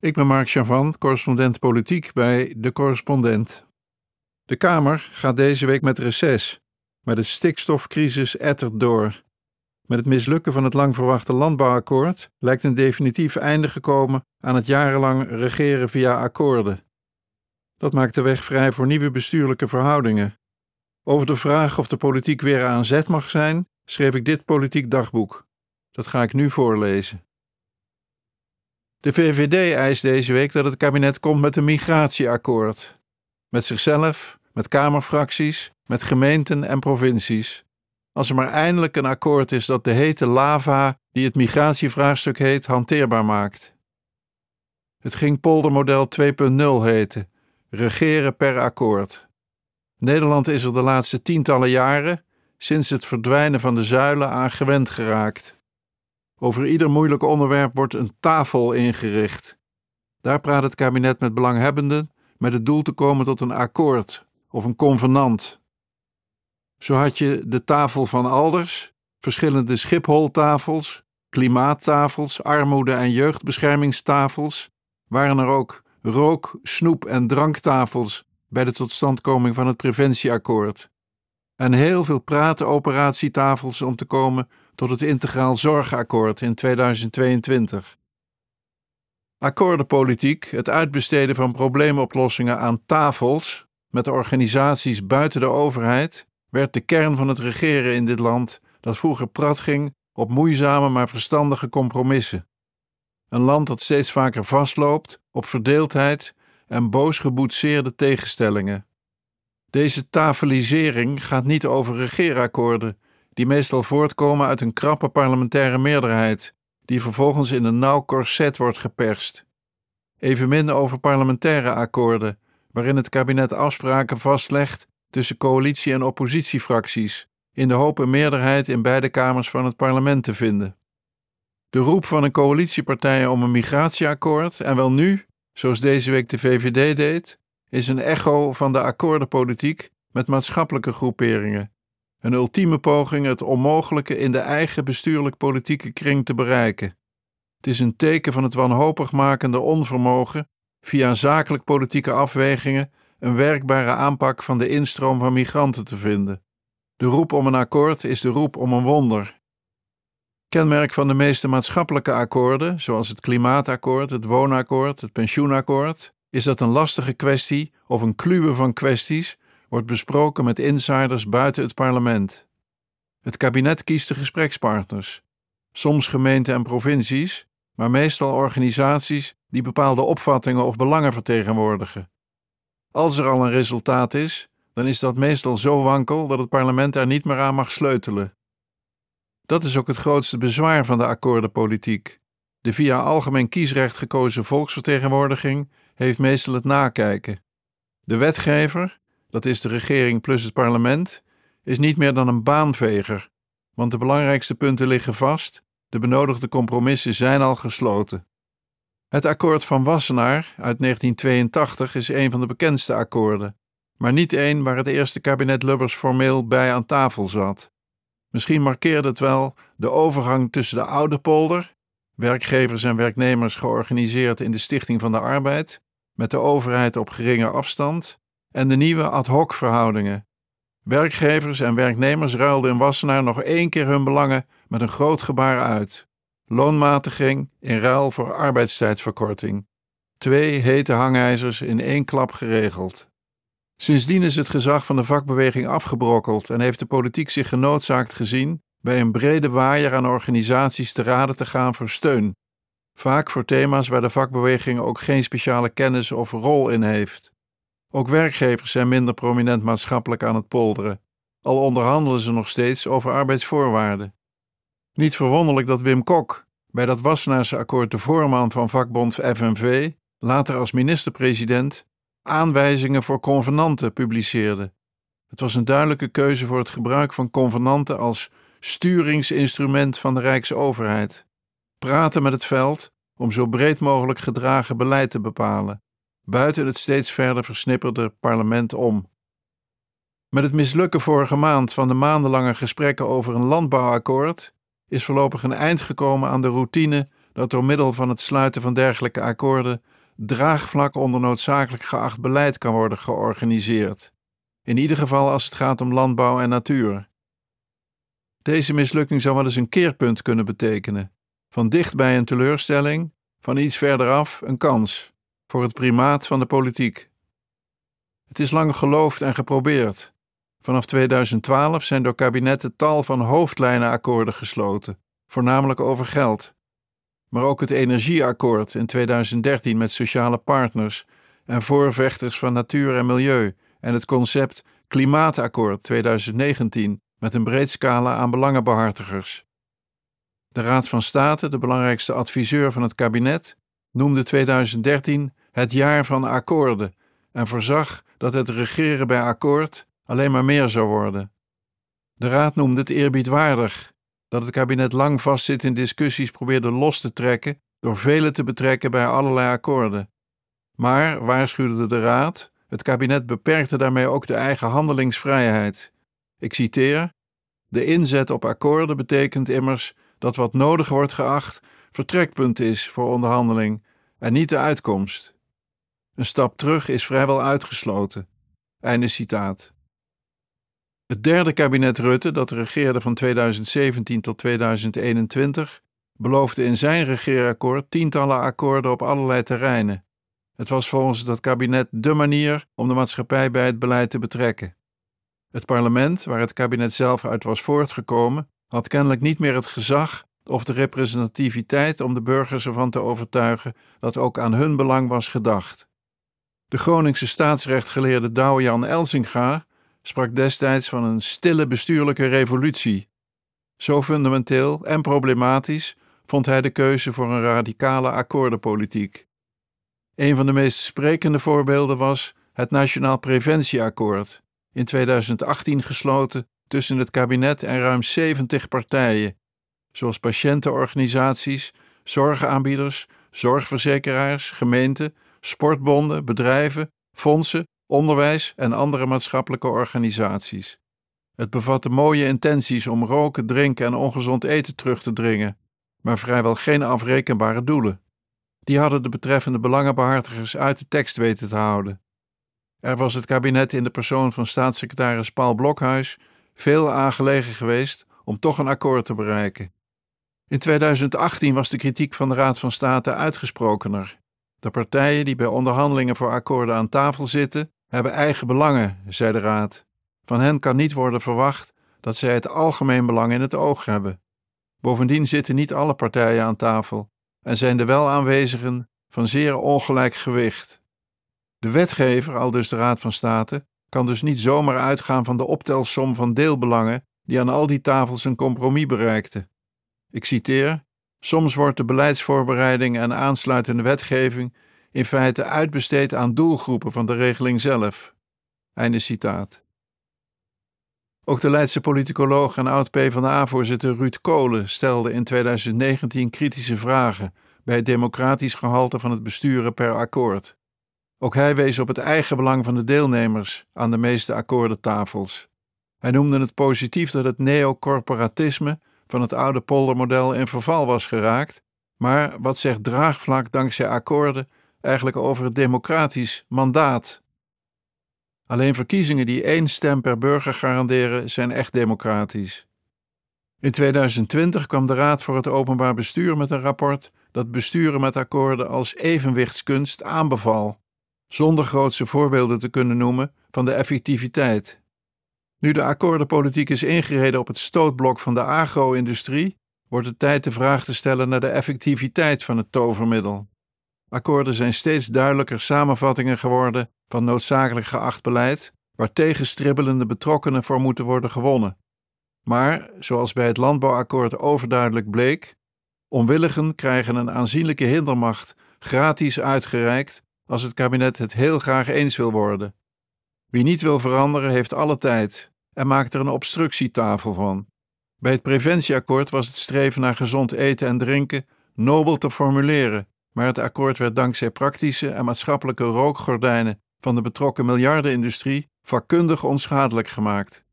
Ik ben Mark Chavan, correspondent politiek bij De Correspondent. De Kamer gaat deze week met reces, maar de stikstofcrisis ettert door. Met het mislukken van het lang verwachte landbouwakkoord lijkt een definitief einde gekomen aan het jarenlang regeren via akkoorden. Dat maakt de weg vrij voor nieuwe bestuurlijke verhoudingen. Over de vraag of de politiek weer aan zet mag zijn, schreef ik dit politiek dagboek. Dat ga ik nu voorlezen. De VVD eist deze week dat het kabinet komt met een migratieakkoord. Met zichzelf, met kamerfracties, met gemeenten en provincies. Als er maar eindelijk een akkoord is dat de hete lava, die het migratievraagstuk heet, hanteerbaar maakt. Het ging poldermodel 2.0 heten, regeren per akkoord. Nederland is er de laatste tientallen jaren, sinds het verdwijnen van de zuilen, aan gewend geraakt. Over ieder moeilijk onderwerp wordt een tafel ingericht. Daar praat het kabinet met belanghebbenden met het doel te komen tot een akkoord of een convenant. Zo had je de tafel van Alders, verschillende Schipholtafels, klimaattafels, armoede- en jeugdbeschermingstafels, waren er ook rook-, snoep- en dranktafels bij de totstandkoming van het preventieakkoord. En heel veel praten-operatietafels om te komen tot het Integraal Zorgakkoord in 2022. Akkoordenpolitiek, het uitbesteden van probleemoplossingen aan tafels met de organisaties buiten de overheid, werd de kern van het regeren in dit land dat vroeger prat ging op moeizame maar verstandige compromissen. Een land dat steeds vaker vastloopt op verdeeldheid en boos geboetseerde tegenstellingen. Deze tafelisering gaat niet over regeerakkoorden, die meestal voortkomen uit een krappe parlementaire meerderheid, die vervolgens in een nauw corset wordt geperst. Evenmin over parlementaire akkoorden, waarin het kabinet afspraken vastlegt tussen coalitie- en oppositiefracties, in de hoop een meerderheid in beide kamers van het parlement te vinden. De roep van een coalitiepartij om een migratieakkoord, en wel nu, zoals deze week de VVD deed, is een echo van de akkoordenpolitiek met maatschappelijke groeperingen, een ultieme poging het onmogelijke in de eigen bestuurlijk-politieke kring te bereiken. Het is een teken van het wanhopig makende onvermogen via zakelijk-politieke afwegingen een werkbare aanpak van de instroom van migranten te vinden. De roep om een akkoord is de roep om een wonder. Kenmerk van de meeste maatschappelijke akkoorden, zoals het klimaatakkoord, het woonakkoord, het pensioenakkoord, is dat een lastige kwestie of een kluwe van kwesties wordt besproken met insiders buiten het parlement. Het kabinet kiest de gesprekspartners, soms gemeenten en provincies, maar meestal organisaties die bepaalde opvattingen of belangen vertegenwoordigen. Als er al een resultaat is, dan is dat meestal zo wankel dat het parlement er niet meer aan mag sleutelen. Dat is ook het grootste bezwaar van de akkoordenpolitiek. De via algemeen kiesrecht gekozen volksvertegenwoordiging heeft meestal het nakijken. De wetgever, dat is de regering plus het parlement, is niet meer dan een baanveger, want de belangrijkste punten liggen vast, de benodigde compromissen zijn al gesloten. Het akkoord van Wassenaar uit 1982 is een van de bekendste akkoorden, maar niet één waar het eerste kabinet Lubbers formeel bij aan tafel zat. Misschien markeerde het wel de overgang tussen de oude polder, werkgevers en werknemers georganiseerd in de Stichting van de Arbeid, met de overheid op geringe afstand, en de nieuwe ad hoc verhoudingen. Werkgevers en werknemers ruilden in Wassenaar nog één keer hun belangen met een groot gebaar uit. Loonmatiging in ruil voor arbeidstijdverkorting. Twee hete hangijzers in één klap geregeld. Sindsdien is het gezag van de vakbeweging afgebrokkeld en heeft de politiek zich genoodzaakt gezien bij een brede waaier aan organisaties te raden te gaan voor steun, vaak voor thema's waar de vakbeweging ook geen speciale kennis of rol in heeft. Ook werkgevers zijn minder prominent maatschappelijk aan het polderen, al onderhandelen ze nog steeds over arbeidsvoorwaarden. Niet verwonderlijk dat Wim Kok, bij dat Wassenaarse akkoord de voorman van vakbond FNV, later als minister-president, aanwijzingen voor convenanten publiceerde. Het was een duidelijke keuze voor het gebruik van convenanten als sturingsinstrument van de Rijksoverheid. Praten met het veld om zo breed mogelijk gedragen beleid te bepalen buiten het steeds verder versnipperde parlement om. Met het mislukken vorige maand van de maandenlange gesprekken over een landbouwakkoord is voorlopig een eind gekomen aan de routine dat door middel van het sluiten van dergelijke akkoorden draagvlak onder noodzakelijk geacht beleid kan worden georganiseerd. In ieder geval als het gaat om landbouw en natuur. Deze mislukking zou wel eens een keerpunt kunnen betekenen. Van dichtbij een teleurstelling, van iets verderaf een kans voor het primaat van de politiek. Het is lang geloofd en geprobeerd. Vanaf 2012 zijn door kabinetten tal van hoofdlijnenakkoorden gesloten, voornamelijk over geld. Maar ook het energieakkoord in 2013 met sociale partners en voorvechters van natuur en milieu en het concept Klimaatakkoord 2019 met een breed scala aan belangenbehartigers. De Raad van State, de belangrijkste adviseur van het kabinet, noemde 2013 het jaar van akkoorden en voorzag dat het regeren bij akkoord alleen maar meer zou worden. De Raad noemde het eerbiedwaardig dat het kabinet lang vastzit in discussies probeerde los te trekken door velen te betrekken bij allerlei akkoorden. Maar, waarschuwde de Raad, het kabinet beperkte daarmee ook de eigen handelingsvrijheid. Ik citeer: De inzet op akkoorden betekent immers dat wat nodig wordt geacht vertrekpunt is voor onderhandeling en niet de uitkomst. Een stap terug is vrijwel uitgesloten. Einde citaat. Het derde kabinet Rutte, dat regeerde van 2017 tot 2021, beloofde in zijn regeerakkoord tientallen akkoorden op allerlei terreinen. Het was volgens dat kabinet dé manier om de maatschappij bij het beleid te betrekken. Het parlement, waar het kabinet zelf uit was voortgekomen, had kennelijk niet meer het gezag of de representativiteit om de burgers ervan te overtuigen dat ook aan hun belang was gedacht. De Groningse staatsrechtgeleerde Douwe-Jan Elsinga sprak destijds van een stille bestuurlijke revolutie. Zo fundamenteel en problematisch vond hij de keuze voor een radicale akkoordenpolitiek. Een van de meest sprekende voorbeelden was het Nationaal Preventieakkoord, in 2018 gesloten tussen het kabinet en ruim 70 partijen, zoals patiëntenorganisaties, zorgaanbieders, zorgverzekeraars, gemeenten, sportbonden, bedrijven, fondsen, onderwijs en andere maatschappelijke organisaties. Het bevatte mooie intenties om roken, drinken en ongezond eten terug te dringen, maar vrijwel geen afrekenbare doelen. Die hadden de betreffende belangenbehartigers uit de tekst weten te houden. Er was het kabinet in de persoon van staatssecretaris Paul Blokhuis veel aangelegen geweest om toch een akkoord te bereiken. In 2018 was de kritiek van de Raad van State uitgesprokener. De partijen die bij onderhandelingen voor akkoorden aan tafel zitten, hebben eigen belangen, zei de Raad. Van hen kan niet worden verwacht dat zij het algemeen belang in het oog hebben. Bovendien zitten niet alle partijen aan tafel en zijn de wel aanwezigen van zeer ongelijk gewicht. De wetgever, al dus de Raad van State, kan dus niet zomaar uitgaan van de optelsom van deelbelangen die aan al die tafels een compromis bereikten. Ik citeer: Soms wordt de beleidsvoorbereiding en aansluitende wetgeving in feite uitbesteed aan doelgroepen van de regeling zelf. Einde citaat. Ook de Leidse politicoloog en oud-PVDA-voorzitter Ruud Kolen stelde in 2019 kritische vragen bij het democratisch gehalte van het besturen per akkoord. Ook hij wees op het eigen belang van de deelnemers aan de meeste akkoordentafels. Hij noemde het positief dat het neocorporatisme van het oude poldermodel in verval was geraakt, maar wat zegt draagvlak dankzij akkoorden eigenlijk over het democratisch mandaat? Alleen verkiezingen die één stem per burger garanderen zijn echt democratisch. In 2020 kwam de Raad voor het Openbaar Bestuur met een rapport dat besturen met akkoorden als evenwichtskunst aanbeval, zonder grootse voorbeelden te kunnen noemen van de effectiviteit. Nu de akkoordenpolitiek is ingereden op het stootblok van de agro-industrie, wordt het tijd de vraag te stellen naar de effectiviteit van het tovermiddel. Akkoorden zijn steeds duidelijker samenvattingen geworden van noodzakelijk geacht beleid, waar tegenstribbelende betrokkenen voor moeten worden gewonnen. Maar, zoals bij het landbouwakkoord overduidelijk bleek, onwilligen krijgen een aanzienlijke hindermacht gratis uitgereikt als het kabinet het heel graag eens wil worden. Wie niet wil veranderen, heeft alle tijd en maakt er een obstructietafel van. Bij het preventieakkoord was het streven naar gezond eten en drinken nobel te formuleren, maar het akkoord werd dankzij praktische en maatschappelijke rookgordijnen van de betrokken miljardenindustrie vakkundig onschadelijk gemaakt.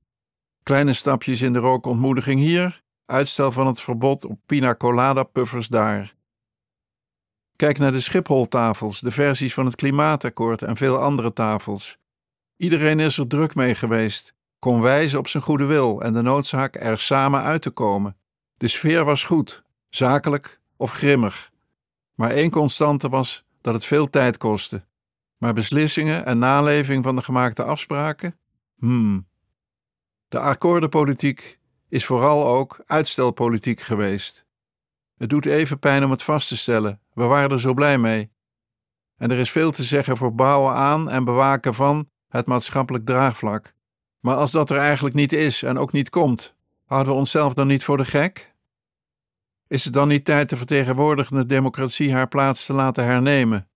Kleine stapjes in de rookontmoediging hier, uitstel van het verbod op pina colada puffers daar. Kijk naar de Schiphol-tafels, de versies van het Klimaatakkoord en veel andere tafels. Iedereen is er druk mee geweest, kon wijzen op zijn goede wil en de noodzaak er samen uit te komen. De sfeer was goed, zakelijk of grimmig. Maar één constante was dat het veel tijd kostte. Maar beslissingen en naleving van de gemaakte afspraken? Hmm. De akkoordenpolitiek is vooral ook uitstelpolitiek geweest. Het doet even pijn om het vast te stellen. We waren er zo blij mee. En er is veel te zeggen voor bouwen aan en bewaken van het maatschappelijk draagvlak. Maar als dat er eigenlijk niet is en ook niet komt, houden we onszelf dan niet voor de gek? Is het dan niet tijd de vertegenwoordigende democratie haar plaats te laten hernemen?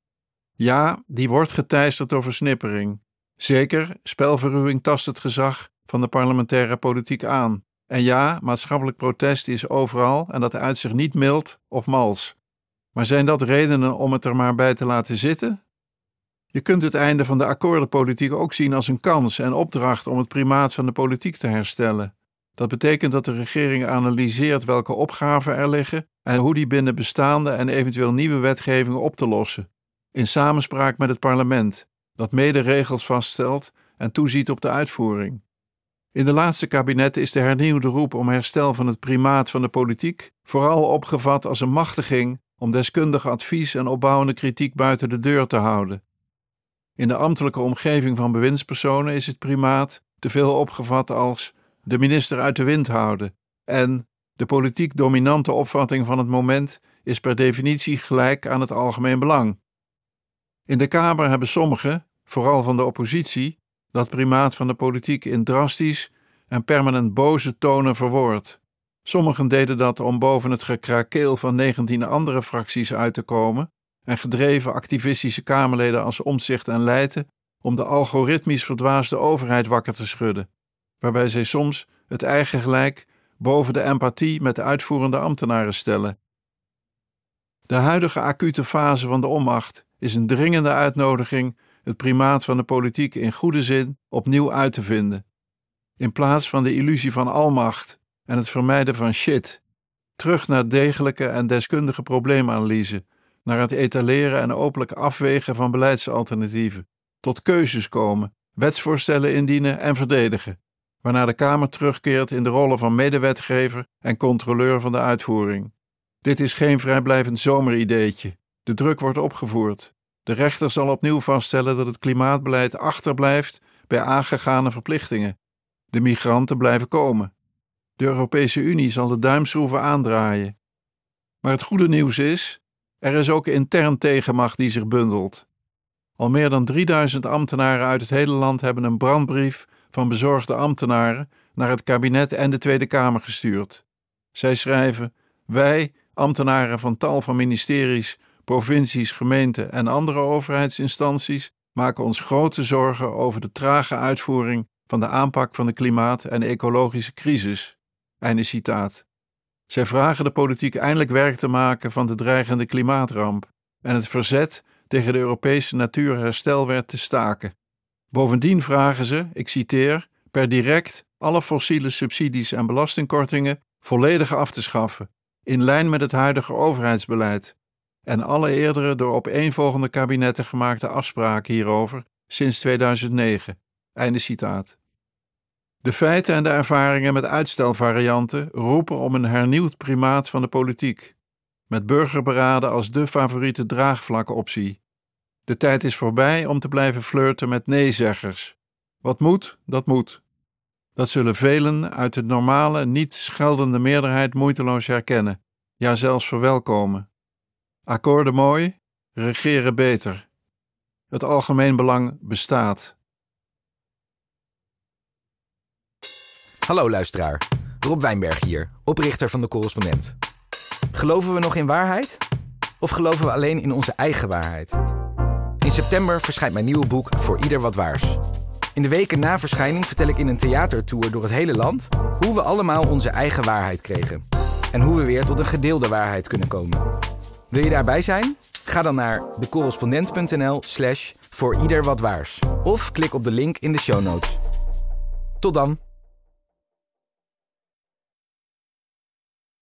Ja, die wordt geteisterd door versnippering. Zeker, spelverruwing tast het gezag van de parlementaire politiek aan. En ja, maatschappelijk protest is overal en dat uit zich niet mild of mals. Maar zijn dat redenen om het er maar bij te laten zitten? Je kunt het einde van de akkoordenpolitiek ook zien als een kans en opdracht om het primaat van de politiek te herstellen. Dat betekent dat de regering analyseert welke opgaven er liggen en hoe die binnen bestaande en eventueel nieuwe wetgeving op te lossen, in samenspraak met het parlement, dat mede regels vaststelt en toeziet op de uitvoering. In de laatste kabinetten is de hernieuwde roep om herstel van het primaat van de politiek vooral opgevat als een machtiging om deskundig advies en opbouwende kritiek buiten de deur te houden. In de ambtelijke omgeving van bewindspersonen is het primaat te veel opgevat als de minister uit de wind houden en de politiek dominante opvatting van het moment is per definitie gelijk aan het algemeen belang. In de Kamer hebben sommigen, vooral van de oppositie, dat primaat van de politiek in drastisch en permanent boze tonen verwoord. Sommigen deden dat om boven het gekrakeel van 19 andere fracties uit te komen en gedreven activistische Kamerleden als Omtzigt en Leijten om de algoritmisch verdwaasde overheid wakker te schudden, waarbij zij soms het eigen gelijk boven de empathie met de uitvoerende ambtenaren stellen. De huidige acute fase van de onmacht is een dringende uitnodiging het primaat van de politiek in goede zin opnieuw uit te vinden. In plaats van de illusie van almacht en het vermijden van shit, terug naar degelijke en deskundige probleemanalyse, naar het etaleren en openlijk afwegen van beleidsalternatieven, tot keuzes komen, wetsvoorstellen indienen en verdedigen, waarna de Kamer terugkeert in de rollen van medewetgever en controleur van de uitvoering. Dit is geen vrijblijvend zomerideetje. De druk wordt opgevoerd. De rechter zal opnieuw vaststellen dat het klimaatbeleid achterblijft bij aangegane verplichtingen. De migranten blijven komen. De Europese Unie zal de duimschroeven aandraaien. Maar het goede nieuws is: er is ook intern tegenmacht die zich bundelt. Al meer dan 3000 ambtenaren uit het hele land hebben een brandbrief van bezorgde ambtenaren naar het kabinet en de Tweede Kamer gestuurd. Zij schrijven: Wij, ambtenaren van tal van ministeries, provincies, gemeenten en andere overheidsinstanties maken ons grote zorgen over de trage uitvoering van de aanpak van de klimaat- en ecologische crisis. Einde citaat. Zij vragen de politiek eindelijk werk te maken van de dreigende klimaatramp en het verzet tegen de Europese natuurherstelwet te staken. Bovendien vragen ze, ik citeer, per direct alle fossiele subsidies en belastingkortingen volledig af te schaffen, in lijn met het huidige overheidsbeleid, en alle eerdere door opeenvolgende kabinetten gemaakte afspraken hierover sinds 2009. Einde citaat. De feiten en de ervaringen met uitstelvarianten roepen om een hernieuwd primaat van de politiek, met burgerberaden als de favoriete draagvlakoptie. De tijd is voorbij om te blijven flirten met neezeggers. Wat moet, dat moet. Dat zullen velen uit de normale, niet scheldende meerderheid moeiteloos herkennen, ja zelfs verwelkomen. Akkoorden mooi, regeren beter. Het algemeen belang bestaat. Hallo luisteraar, Rob Wijnberg hier, oprichter van de Correspondent. Geloven we nog in waarheid? Of geloven we alleen in onze eigen waarheid? In september verschijnt mijn nieuwe boek Voor Ieder Wat Waars. In de weken na verschijning vertel ik in een theatertour door het hele land hoe we allemaal onze eigen waarheid kregen. En hoe we weer tot een gedeelde waarheid kunnen komen. Wil je daarbij zijn? Ga dan naar decorrespondent.nl slash voor ieder wat waars. Of klik op de link in de show notes. Tot dan!